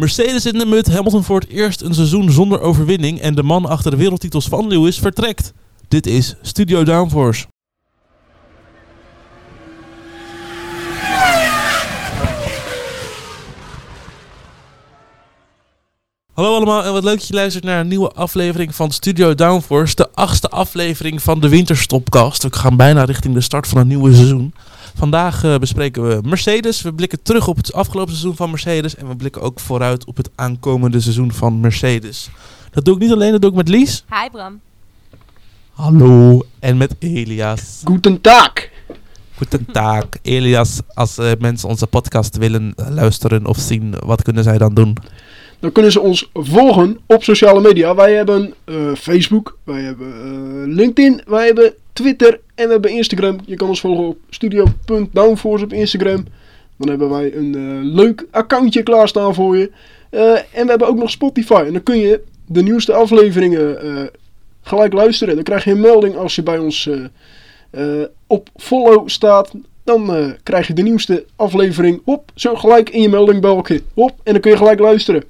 Mercedes in de mut, Hamilton voor het eerst een seizoen zonder overwinning en de man achter de wereldtitels van Lewis vertrekt. Dit is Studio Downforce. Hallo allemaal en wat leuk dat je luistert naar een nieuwe aflevering van Studio Downforce. De achtste aflevering van de Winterstopcast. We gaan bijna richting de start van een nieuwe seizoen. Vandaag uh, bespreken we Mercedes. We blikken terug op het afgelopen seizoen van Mercedes. En we blikken ook vooruit op het aankomende seizoen van Mercedes. Dat doe ik niet alleen, dat doe ik met Lies. Hi Bram. Hallo. En met Elias. Guten Tag. Guten Tag. Elias, als uh, mensen onze podcast willen luisteren of zien, wat kunnen zij dan doen? Dan kunnen ze ons volgen op sociale media. Wij hebben uh, Facebook, wij hebben uh, LinkedIn, wij hebben Twitter en we hebben Instagram. Je kan ons volgen op studio.downforce op Instagram. Dan hebben wij een uh, leuk accountje klaarstaan voor je. en we hebben ook nog Spotify. En dan kun je de nieuwste afleveringen gelijk luisteren. Dan krijg je een melding als je bij ons op follow staat. Dan krijg je de nieuwste aflevering op, zo gelijk in je meldingbalkje. Op, en dan kun je gelijk luisteren.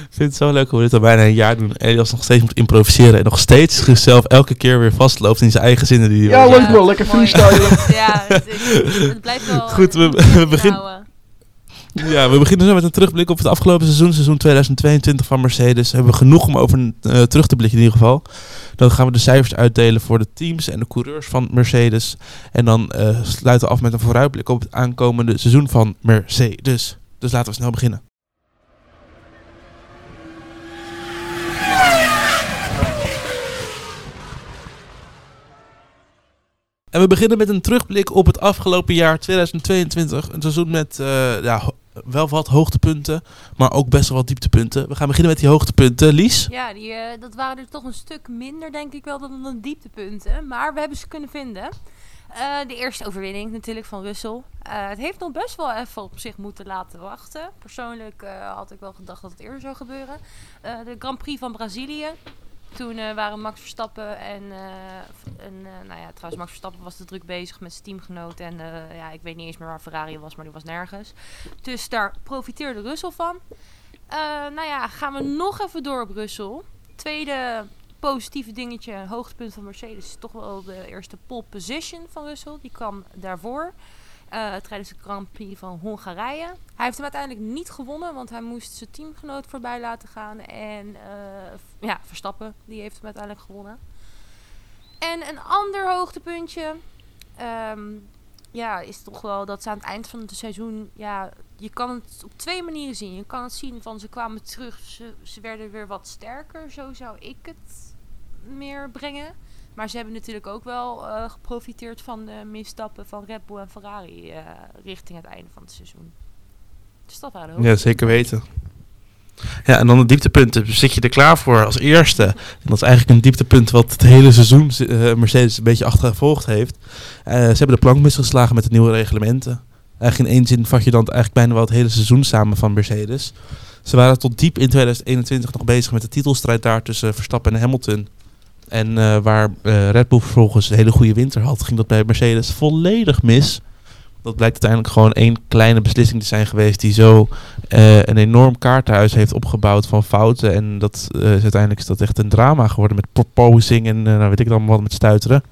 Ik vind het zo leuk hoe we dit al bijna een jaar doen. Elias nog steeds moet improviseren. En nog steeds zichzelf elke keer weer vastloopt in zijn eigen zinnen. Die ja, leuk wel. Lekker freestylen. ja, het, het, blijft wel... Goed, we, we beginnen... Ja, we beginnen zo met een terugblik op het afgelopen seizoen, seizoen 2022 van Mercedes. We hebben genoeg om over uh, terug te blikken in ieder geval. Dan gaan we de cijfers uitdelen voor de teams en de coureurs van Mercedes. En dan uh, sluiten we af met een vooruitblik op het aankomende seizoen van Mercedes. Dus laten we snel beginnen. En we beginnen met een terugblik op het afgelopen jaar 2022. Een seizoen met uh, ja, wel wat hoogtepunten, maar ook best wel wat dieptepunten. We gaan beginnen met die hoogtepunten. Lies? Ja, die, uh, dat waren er toch een stuk minder, denk ik wel, dan de dieptepunten. Maar we hebben ze kunnen vinden. Uh, de eerste overwinning natuurlijk van Russell. het heeft nog best wel even op zich moeten laten wachten. Persoonlijk had ik wel gedacht dat het eerder zou gebeuren. de Grand Prix van Brazilië toen uh, waren Max Verstappen en, en uh, nou ja, trouwens Max Verstappen was te druk bezig met zijn teamgenoot en ja, ik weet niet eens meer waar Ferrari was, maar die was nergens. Dus daar profiteerde Russell van. nou ja, gaan we nog even door op Russell. Tweede positieve dingetje, hoogtepunt van Mercedes, is toch wel de eerste pole position van Russell. Die kwam daarvoor. Uh, tijdens de Grand Prix van Hongarije. Hij heeft hem uiteindelijk niet gewonnen, want hij moest zijn teamgenoot voorbij laten gaan. En uh, ja, Verstappen, die heeft hem uiteindelijk gewonnen. En een ander hoogtepuntje, um, ja, is toch wel dat ze aan het eind van het seizoen, ja, je kan het op twee manieren zien. Je kan het zien van ze kwamen terug, ze werden weer wat sterker, zo zou ik het meer brengen. Maar ze hebben natuurlijk ook wel uh, geprofiteerd van de misstappen van Red Bull en Ferrari uh, richting het einde van het seizoen. Dus dat waren. Ja, zeker weten. Ja, en dan de dieptepunten. Zit je er klaar voor als eerste? En dat is eigenlijk een dieptepunt wat het hele seizoen uh, Mercedes een beetje achtergevolgd heeft. ze hebben de plank misgeslagen met de nieuwe reglementen. Eigenlijk in één zin vat je dan eigenlijk bijna wel het hele seizoen samen van Mercedes. Ze waren tot diep in 2021 nog bezig met de titelstrijd daar tussen Verstappen en Hamilton. En uh, waar uh, Red Bull vervolgens een hele goede winter had, ging dat bij Mercedes volledig mis. Dat blijkt uiteindelijk gewoon één kleine beslissing te zijn geweest die zo uh, een enorm kaarthuis heeft opgebouwd van fouten. En dat is uiteindelijk is dat echt een drama geworden met proposing en nou weet ik dan wat met stuiteren.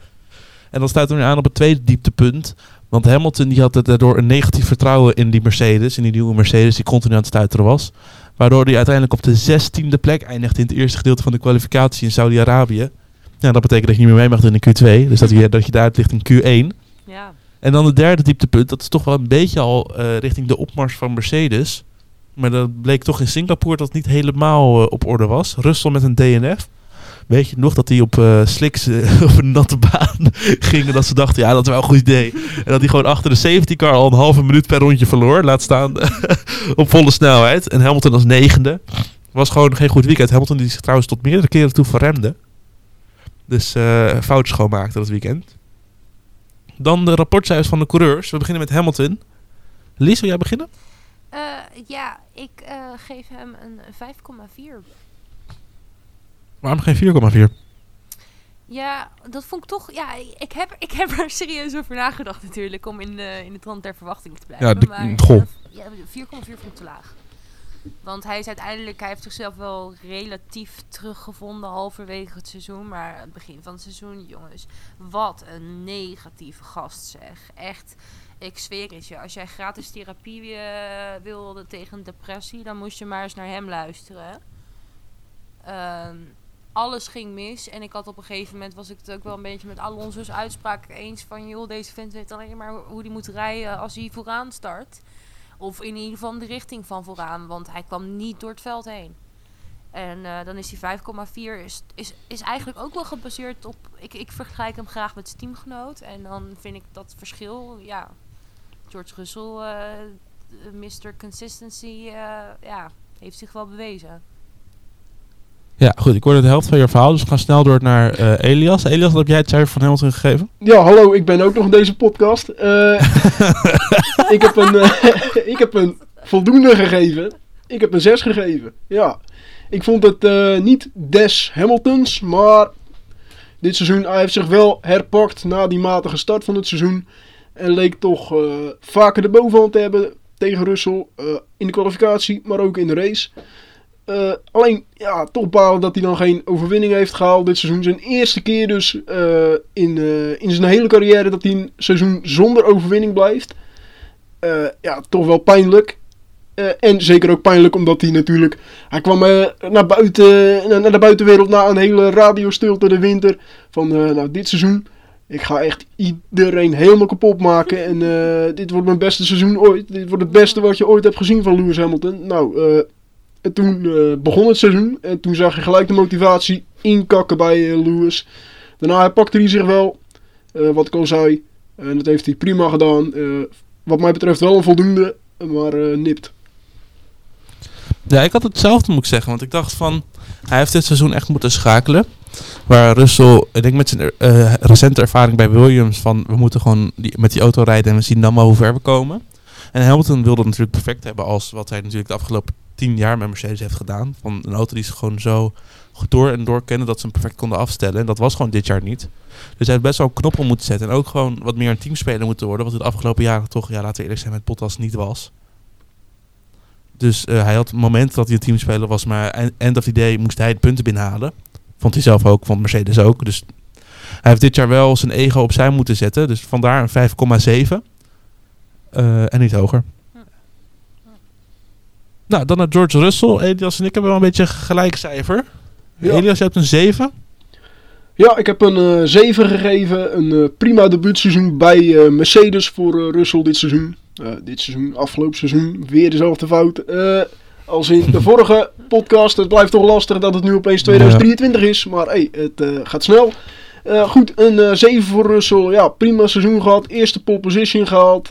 En dan stuit er nu aan op het tweede dieptepunt. Want Hamilton die had daardoor een negatief vertrouwen in die Mercedes, in die nieuwe Mercedes die continu aan het stuiteren was. Waardoor hij uiteindelijk op de zestiende plek eindigde in het eerste gedeelte van de kwalificatie in Saudi-Arabië. Ja, dat betekent dat je niet meer mee mag doen in Q2. Dus dat je, dat je daar ligt in Q1. Ja. En dan het derde dieptepunt, dat is toch wel een beetje al uh, richting de opmars van Mercedes. Maar dat bleek toch in Singapore dat het niet helemaal uh, op orde was. Russell met een DNF. Weet je nog dat hij op uh, slicks op een natte baan ging. En dat ze dachten, ja, dat is wel een goed idee. En dat hij gewoon achter de safety car al een halve minuut per rondje verloor. Laat staan op volle snelheid. En Hamilton als negende. Was gewoon geen goed weekend. Hamilton die zich trouwens tot meerdere keren toe verremde. Dus uh, fouten schoonmaakte dat weekend. Dan de rapportcijfers van de coureurs. We beginnen met Hamilton. Lies, wil jij beginnen? Uh, ja, ik uh, geef hem een 5,4. Waarom geen 4,4? Ja, dat vond ik toch... Ja, ik heb, ik heb er serieus over nagedacht natuurlijk... om in, de, in de trant der verwachting te blijven. Ja, de, maar, goh. ja, 4,4 vond ik te laag. Want hij is uiteindelijk, hij heeft zichzelf wel relatief teruggevonden halverwege het seizoen. Maar het begin van het seizoen, jongens, wat een negatieve gast zeg. Echt, ik zweer het je. Als jij gratis therapie eh, wilde tegen depressie, dan moest je maar eens naar hem luisteren. Ehm, alles ging mis. En ik had op een gegeven moment, was ik het ook wel een beetje met Alonso's uitspraak eens van... joh, deze vent weet alleen maar hoe hij moet rijden als hij vooraan start. Of in ieder geval de richting van vooraan, want hij kwam niet door het veld heen. En eh, dan is die 5,4 is, is, is eigenlijk ook wel gebaseerd op... Ik, ik vergelijk hem graag met zijn teamgenoot. En dan vind ik dat verschil, ja... George Russell, uh, Mr. Consistency, uh, ja, heeft zich wel bewezen. Ja, goed. Ik hoorde de helft van je verhaal, dus we gaan snel door naar uh, Elias. Elias, wat heb jij het cijfer van Hamilton gegeven? Ja, hallo, ik ben ook nog in deze podcast. Uh, ik, heb een, uh, ik heb een voldoende gegeven. Ik heb een 6 gegeven. Ja, ik vond het niet des Hamiltons, maar dit seizoen hij heeft zich wel herpakt na die matige start van het seizoen. En leek toch vaker de bovenhand te hebben tegen Russell in de kwalificatie, maar ook in de race. Uh, alleen, ja, toch balen dat hij dan geen overwinning heeft gehaald dit seizoen. Zijn eerste keer dus uh, in, uh, in zijn hele carrière dat hij een seizoen zonder overwinning blijft. ja, toch wel pijnlijk. en zeker ook pijnlijk omdat hij natuurlijk... Hij kwam naar, buiten, naar de buitenwereld na een hele radiostilte de winter. Van, nou, dit seizoen... Ik ga echt iedereen helemaal kapot maken. En dit wordt mijn beste seizoen ooit. Dit wordt het beste wat je ooit hebt gezien van Lewis Hamilton. Nou, en toen uh, begon het seizoen. En toen zag je gelijk de motivatie inkakken bij uh, Lewis. Daarna pakte hij zich wel. Uh, wat ik al zei. En dat heeft hij prima gedaan. wat mij betreft wel een voldoende. Maar nipt. Ja, ik had hetzelfde moet ik zeggen. Want ik dacht van... Hij heeft dit seizoen echt moeten schakelen. Waar Russell, ik denk met zijn recente ervaring bij Williams... van we moeten gewoon die, met die auto rijden en we zien dan maar hoe ver we komen. En Hamilton wilde het natuurlijk perfect hebben als wat hij natuurlijk de afgelopen tien jaar met Mercedes heeft gedaan. Van een auto die ze gewoon zo door en door kennen dat ze hem perfect konden afstellen. En dat was gewoon dit jaar niet. Dus hij heeft best wel een knop om moeten zetten. En ook gewoon wat meer een teamspeler moeten worden. Wat het de afgelopen jaren toch, ja, laten we eerlijk zijn, met Bottas niet was. Dus uh, hij had het moment dat hij een teamspeler was, maar end of the day moest hij de punten binnenhalen. Vond hij zelf ook, vond Mercedes ook. Dus hij heeft dit jaar wel zijn ego opzij moeten zetten. Dus vandaar een 5,7. Uh, en niet hoger. Nou, dan naar George Russell. Elias en ik hebben wel een beetje gelijk cijfer. Ja. Elias, je hebt een 7. Ja, ik heb een uh, 7 gegeven. Een uh, prima debuutseizoen bij uh, Mercedes voor Russell dit seizoen. dit seizoen, afgelopen seizoen, weer dezelfde fout. als in de vorige podcast. Het blijft toch lastig dat het nu opeens 2023 is. Maar hey, het gaat snel. Goed, een 7 voor Russell. Ja, prima seizoen gehad. Eerste pole position gehaald.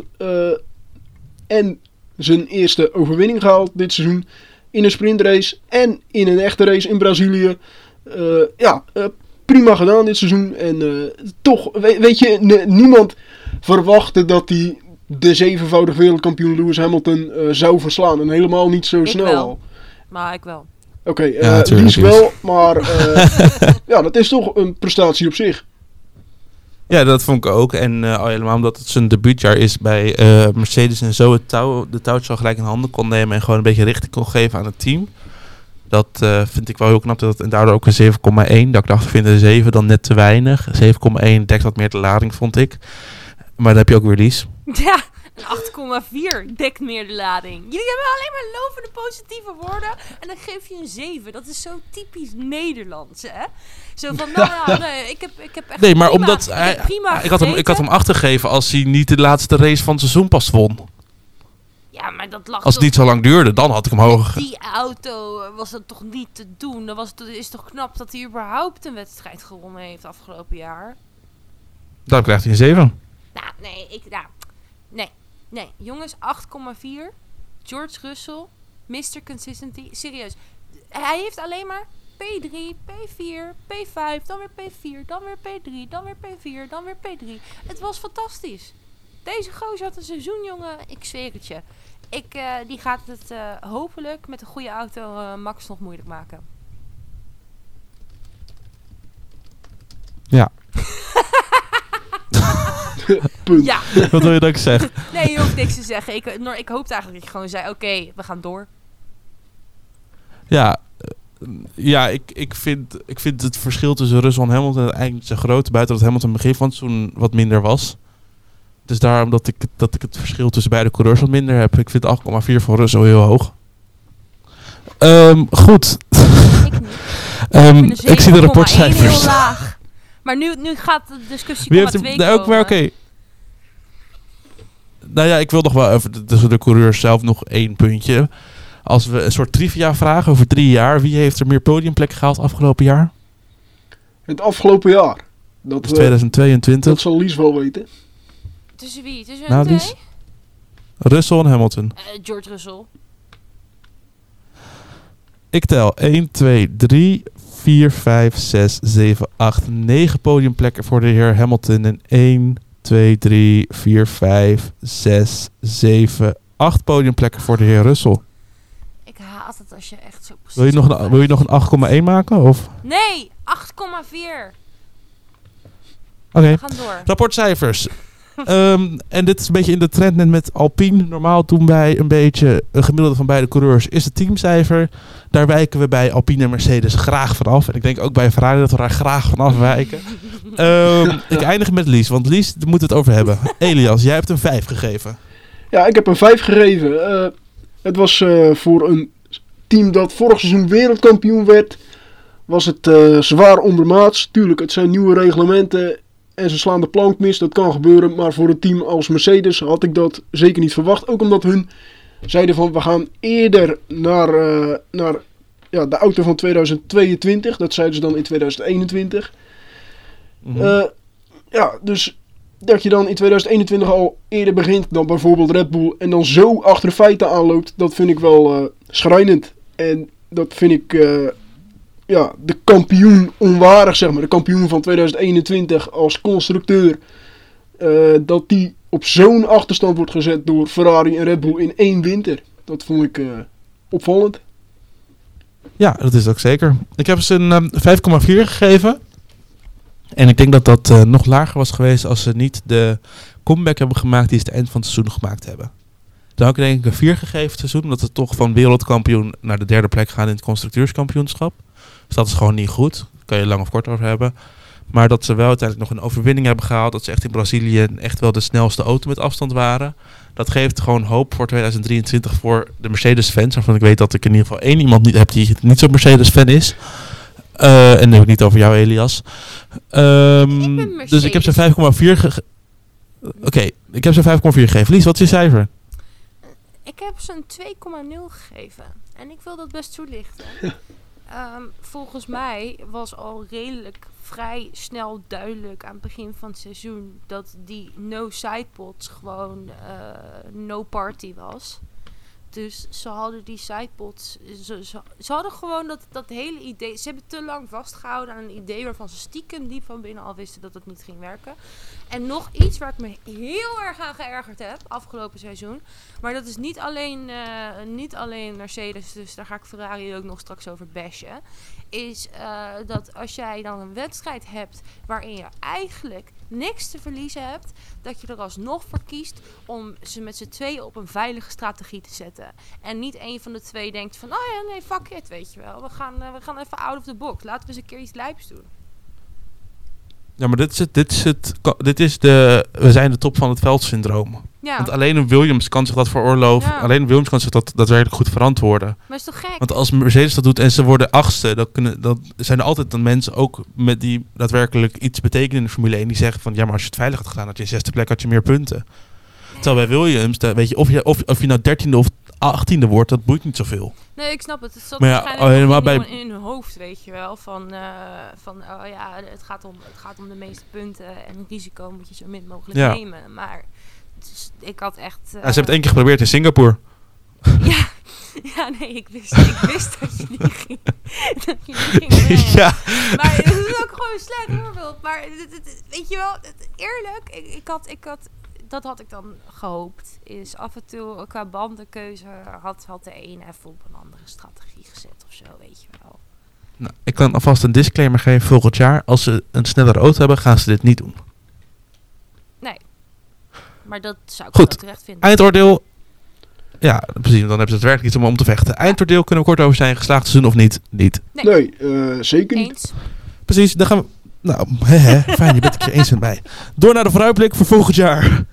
en zijn eerste overwinning gehaald dit seizoen. In een sprintrace en in een echte race in Brazilië. Uh, ja, uh, prima gedaan dit seizoen. En uh, toch, weet, weet je, niemand verwachtte dat hij de zevenvoudig wereldkampioen Lewis Hamilton zou verslaan. En helemaal niet zo ik snel wel. Maar ik wel. Oké, okay, ja, Lies wel, maar ja, dat is toch een prestatie op zich. Ja, dat vond ik ook. En uh, al helemaal omdat het zijn debuutjaar is bij uh, Mercedes en zo het touw, de touwtje al gelijk in handen kon nemen en gewoon een beetje richting kon geven aan het team. Dat uh, vind ik wel heel knap. Dat, en daardoor ook een 7,1. Dat ik dacht, ik vind een 7 dan net te weinig. 7,1 dekt wat meer de lading, vond ik. Maar dan heb je ook weer Lies. Ja, 8,4 dekt meer de lading. Jullie hebben alleen maar lovende positieve woorden. En dan geef je een 7. Dat is zo typisch Nederlands, hè? Zo van, nou, nou nee, ik heb, ik heb echt Nee, maar prima, omdat ik, hij, prima ik, had hem, ik had hem achtergegeven als hij niet de laatste race van het seizoen pas won. Ja, maar dat lag Als het niet zo lang duurde, dan had ik hem hoger. Die auto was het toch niet te doen. Dat was, het is toch knap dat hij überhaupt een wedstrijd gewonnen heeft afgelopen jaar. Dan krijgt hij een 7. Nou, nee, ik, nou, nee, nee. Jongens, 8,4. George Russell, Mr. Consistency. Serieus. Hij heeft alleen maar P3, P4, P5, dan weer P4, dan weer P3, dan weer P4, dan weer P3. Het was fantastisch. Deze gozer had een seizoen, jongen. Ik zweer het je. Ik, uh, die gaat het uh, hopelijk met een goede auto uh, Max nog moeilijk maken. Ja. Punt. Ja. Wat wil je dat ik zeg? nee, je hoeft niks te zeggen. Ik, ik hoopte eigenlijk dat je gewoon zei, oké, okay, we gaan door. Ja, eh, ja ik, ik, vind, ik vind het verschil tussen Russell en Hamilton eigenlijk niet zo groot. Buiten dat Hamilton begin van het seizoen wat minder was. Dus daarom dat ik, dat ik het verschil tussen beide coureurs wat minder heb. Ik vind 8,4 van Russell heel hoog. Ehm, goed. Ik. Ehm, ik zie de 7,1 rapportcijfers. Maar nu, nu gaat de discussie Wie heeft hem? twee ook maar oké. Nou ja, ik wil nog wel even tussen de coureurs zelf nog één puntje. Als we een soort trivia vragen over drie jaar. Wie heeft er meer podiumplekken gehaald afgelopen jaar? Het afgelopen jaar. Dat, Dus eh, 2022. dat zal Lies wel weten. Tussen wie? Tussen Nou, twee? Lies? Russell en Hamilton. Eh, George Russell. Ik tel 1, 2, 3, 4, 5, 6, 7, 8, 9 podiumplekken voor de heer Hamilton. En 1, 2, 3, 4, 5, 6, 7, 8 podiumplekken voor de heer Russell. Ik haat het als je echt zo precies... Wil je nog een, wil je nog een 8,1 maken? Of? Nee, 8,4. Oké. We gaan door. Rapportcijfers. Ehm, en dit is een beetje in de trend net met Alpine. Normaal doen wij een beetje een gemiddelde van beide coureurs is het teamcijfer. Daar wijken we bij Alpine en Mercedes graag vanaf. En ik denk ook bij Ferrari dat we daar graag vanaf wijken. Ehm, ik eindig met Lies, want Lies daar moet het over hebben. Elias, jij hebt een 5 gegeven. Ja, ik heb een 5 gegeven. Eh, het was eh, voor een team dat vorig seizoen wereldkampioen werd. Was het eh, zwaar ondermaats. Tuurlijk, het zijn nieuwe reglementen. En ze slaan de plank mis, dat kan gebeuren. Maar voor een team als Mercedes had ik dat zeker niet verwacht. Ook omdat hun zeiden van we gaan eerder naar, eh, naar ja, de auto van 2022. Dat zeiden ze dan in 2021. Mhm. Eh, ja, dus dat je dan in 2021 al eerder begint dan bijvoorbeeld Red Bull en dan zo achter de feiten aanloopt, dat vind ik wel eh, schrijnend. En dat vind ik ja, de kampioen onwaardig, zeg maar. De kampioen van 2021 als constructeur. eh, dat die op zo'n achterstand wordt gezet door Ferrari en Red Bull in één winter. Dat vond ik eh, opvallend. Ja, dat is ook zeker. Ik heb ze een ehm, 5,4 gegeven. En ik denk dat dat eh, nog lager was geweest als ze niet de comeback hebben gemaakt die ze het eind van het seizoen gemaakt hebben. Dan had ik denk ik een 4 gegeven het seizoen, omdat ze toch van wereldkampioen naar de derde plek gaan in het constructeurskampioenschap. Dus dat is gewoon niet goed. Daar kan je lang of kort over hebben. Maar dat ze wel uiteindelijk nog een overwinning hebben gehaald. Dat ze echt in Brazilië echt wel de snelste auto met afstand waren. Dat geeft gewoon hoop voor 2023 voor de Mercedes-fans. Waarvan ik weet dat ik in ieder geval één iemand niet heb die niet zo'n Mercedes-fan is. Eh, en dan heb ik niet over jou, Elias. Ehm, Ik dus ik heb ze Mercedes. 5,4 ge- Oké, ik heb ze 5,4 gegeven. Lies, wat is je cijfer? Ik heb ze een 2,0 gegeven. En ik wil dat best toelichten. Ehm, volgens mij was al redelijk vrij snel duidelijk aan het begin van het seizoen dat die no sidepods gewoon eh, no party was. Dus ze hadden die sidepods. Ze, ze, hadden gewoon dat, dat hele idee. Ze hebben te lang vastgehouden aan een idee waarvan ze stiekem diep van binnen al wisten dat het niet ging werken. En nog iets waar ik me heel erg aan geërgerd heb afgelopen seizoen. Maar dat is niet alleen, eh, niet alleen Mercedes, dus daar ga ik Ferrari ook nog straks over bashen. Is eh, dat als jij dan een wedstrijd hebt waarin je eigenlijk niks te verliezen hebt, dat je er alsnog voor kiest om ze met z'n tweeën op een veilige strategie te zetten. En niet een van de twee denkt van, oh ja, nee, fuck it, weet je wel. We gaan, eh, we gaan even out of the box. Laten we eens een keer iets lijps doen. Ja, maar dit is, het, dit is, het, dit is de... We zijn de top van het veldsyndroom. Ja, Want alleen een Williams kan zich dat veroorloven. Ja. Alleen een Williams kan zich dat daadwerkelijk goed verantwoorden. maar is toch gek? Want als Mercedes dat doet en ze worden achtste, dan, kunnen, dan zijn er altijd dan mensen ook met die daadwerkelijk iets betekenen in de Formule 1 die zeggen van ja, maar als je het veilig had gedaan, had je zesde plek, had je meer punten. Terwijl bij Williams, weet je, of je, of, of je nou dertiende of achttiende wordt, dat boeit niet zoveel. Nee, ik snap het. Het zat Maar ja, waarschijnlijk in, bij- in hun hoofd, weet je wel. Van, eh, van oh ja, het gaat, om, het gaat om de meeste punten en het risico moet je zo min mogelijk Ja. nemen. Maar ik had echt... Ja, ze eh, hebben het één keer geprobeerd in Singapore. ja, ja, nee, ik wist, ik wist dat je niet ging, dat je niet ging ja. Maar het is ook gewoon een slecht voorbeeld. Maar weet je wel, eerlijk, ik, ik, had, ik had, dat had ik dan gehoopt. Is af en toe qua bandenkeuze had, had de een even op een andere strategie gezet of zo, weet je wel. Nou, ik kan alvast een disclaimer geven. Volgend jaar, als ze een snellere auto hebben, gaan ze dit niet doen. Maar dat zou ik Goed. wel terecht vinden. Eindoordeel. Ja, precies. Dan hebben ze het werkelijk iets om om te vechten. Eindoordeel kunnen we kort over zijn. Geslaagd seizoen of niet? Niet. Nee. Nee, eh, zeker niet. Eens. Precies, dan gaan we... Nou, hè, hè, fijn, je bent het er eens met mij. Door naar de vooruitblik voor volgend jaar.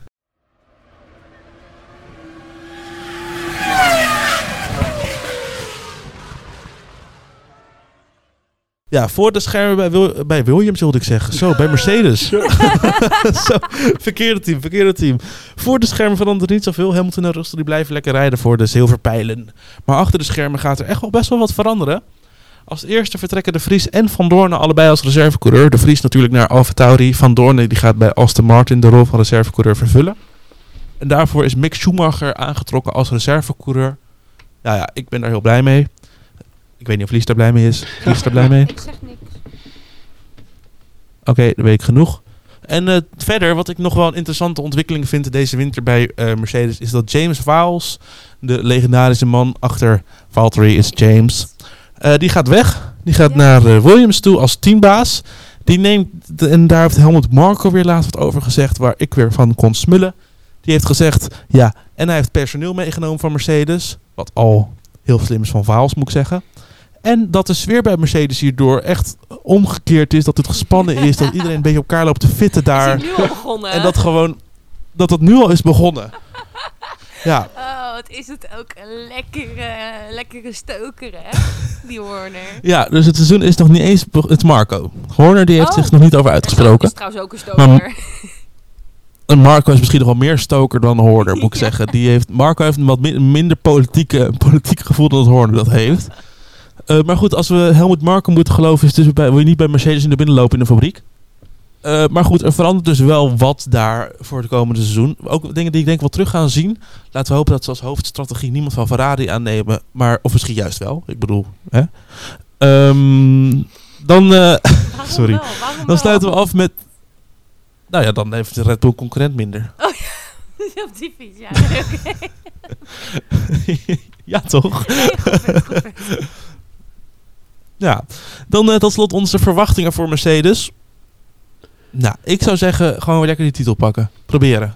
Ja, voor de schermen bij, Wil- bij Williams wilde ik zeggen. Zo, bij Mercedes. Zo, verkeerde team, verkeerde team. Voor de schermen verandert niet zoveel. Hamilton en Russell die blijven lekker rijden voor de zilverpijlen. Maar achter de schermen gaat er echt wel best wel wat veranderen. Als eerste vertrekken de Vries en Van Doorn allebei als reservecoureur. De Vries natuurlijk naar Alfa Tauri. Van Doorn die gaat bij Aston Martin de rol van reservecoureur vervullen. En daarvoor is Mick Schumacher aangetrokken als reservecoureur. Ja, ja, ik ben daar heel blij mee. Ik weet niet of Lies daar blij mee is. Lies daar blij mee? Ik zeg niks. Oké, dat weet ik genoeg. En eh, verder, wat ik nog wel een interessante ontwikkeling vind deze winter bij eh, Mercedes, is dat James Vowles, de legendarische man achter Valtteri is James, eh, die gaat weg. Die gaat Ja. naar Williams toe als teambaas. Die neemt, de- en daar heeft Helmut Marko weer laatst wat over gezegd, waar ik weer van kon smullen. Die heeft gezegd, ja, en hij heeft personeel meegenomen van Mercedes, wat al heel slim is van Vowles, moet ik zeggen. En dat de sfeer bij Mercedes hierdoor echt omgekeerd is. Dat het gespannen is. Dat iedereen een beetje op elkaar loopt te fitten daar. Is nu al begonnen? En dat gewoon... Dat het nu al is begonnen. Ja, Oh, wat is het ook een lekkere, lekkere stoker, hè? Die Horner. ja, dus het seizoen is nog niet eens... Het is Marco. Horner die heeft Oh. zich nog niet over uitgesproken. Is trouwens ook een stoker. Maar- En Marco is misschien nog wel meer stoker dan Horner, moet ik Ja. zeggen. Die heeft, Marco heeft een wat mi- minder politieke, politiek gevoel dan Horner dat heeft. Eh, maar goed, als we Helmut Marko moeten geloven, is dus bij, wil je niet bij Mercedes in de binnenlopen in de fabriek. Eh, maar goed, er verandert dus wel wat daar voor het komende seizoen. Ook dingen die ik denk wel terug gaan zien. Laten we hopen dat ze als hoofdstrategie niemand van Ferrari aannemen. Maar, of misschien juist wel. Ik bedoel, hè. Ehm, dan, eh, Sorry. wel? Waarom dan wel? sluiten we af met... Nou ja, dan heeft de Red Bull concurrent minder. Op die fiets, ja. Nee, oké. ja, toch? Nee, goed. Ja, dan eh, tot slot onze verwachtingen voor Mercedes. Nou, ik zou zeggen, gewoon weer lekker die titel pakken. Proberen.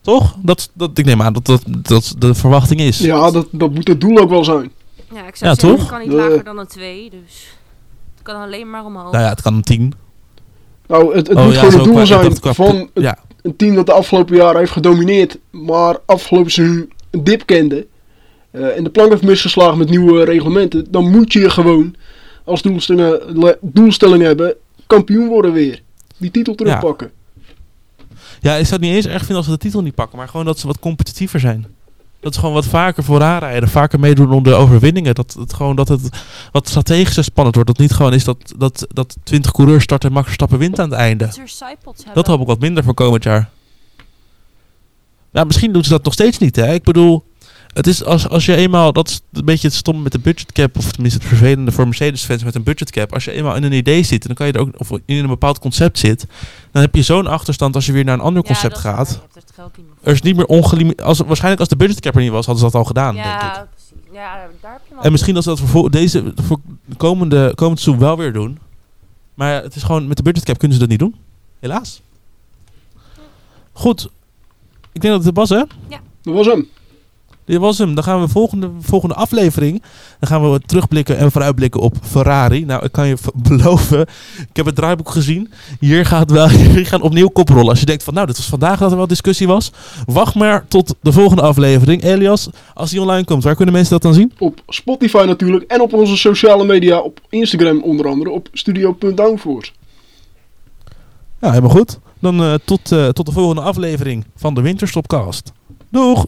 Toch? Dat, dat, ik neem aan dat dat, dat de verwachting is. Ja, dat, dat moet het doel ook wel zijn. Ja, ik zou Ja, zeggen, toch? het kan niet lager dan een 2, dus het kan alleen maar omhoog. Nou ja, het kan een 10. Nou, het, het Oh moet ja, gewoon zo het doel qua- zijn qua- van het- Ja, een team dat de afgelopen jaren heeft gedomineerd, maar afgelopen seizoen een dip kende. Eh, en de plank heeft misgeslagen met nieuwe reglementen. Dan moet je gewoon als doelstelling, doelstelling hebben, kampioen worden weer. Die titel terugpakken. ja, ik zou het niet eens erg vinden als ze de titel niet pakken. Maar gewoon dat ze wat competitiever zijn. Dat ze gewoon wat vaker vooraan rijden. Vaker meedoen om de overwinningen. Dat het gewoon dat het wat strategischer spannend wordt. Dat niet gewoon is dat, dat, dat 20 coureurs starten en Max Verstappen wint aan het einde. Dat hoop ik wat minder voor komend jaar. Ja, misschien doen ze dat nog steeds niet. Hè? Ik bedoel, het is als, als je eenmaal, dat is een beetje het stomme met de budgetcap, of tenminste het vervelende voor Mercedes-fans met een budgetcap. Als je eenmaal in een idee zit, en dan kan je er ook, of in een bepaald concept zit, dan heb je zo'n achterstand als je weer naar een ander Ja, concept waar. gaat. Geld niet meer. Er is niet meer ongelimiteerd. Als, waarschijnlijk als de budgetcap er niet was, hadden ze dat al gedaan, denk ik. Ja, precies. Ja, daar heb je En misschien als ze dat voor vo- deze voor de komende, komend seizoen wel weer doen. Maar ja, het is gewoon met de budgetcap kunnen ze dat niet doen. Helaas. Goed. Ik denk dat het was, hè? Dat was hem. Dit was hem. Dan gaan we volgende, volgende aflevering. Dan gaan we terugblikken en vooruitblikken op Ferrari. Nou, ik kan je beloven. Ik heb het draaiboek gezien. Hier gaat wel. Hier gaan opnieuw koprollen. Als je denkt van, nou, dit was vandaag dat er wel discussie was. Wacht maar tot de volgende aflevering. Elias, als die online komt, waar kunnen mensen dat dan zien? Op Spotify natuurlijk en op onze sociale media, op Instagram onder andere, op studio.downforce. Ja, helemaal goed. Dan eh, tot, eh, tot de volgende aflevering van de Winterstopcast. Doeg!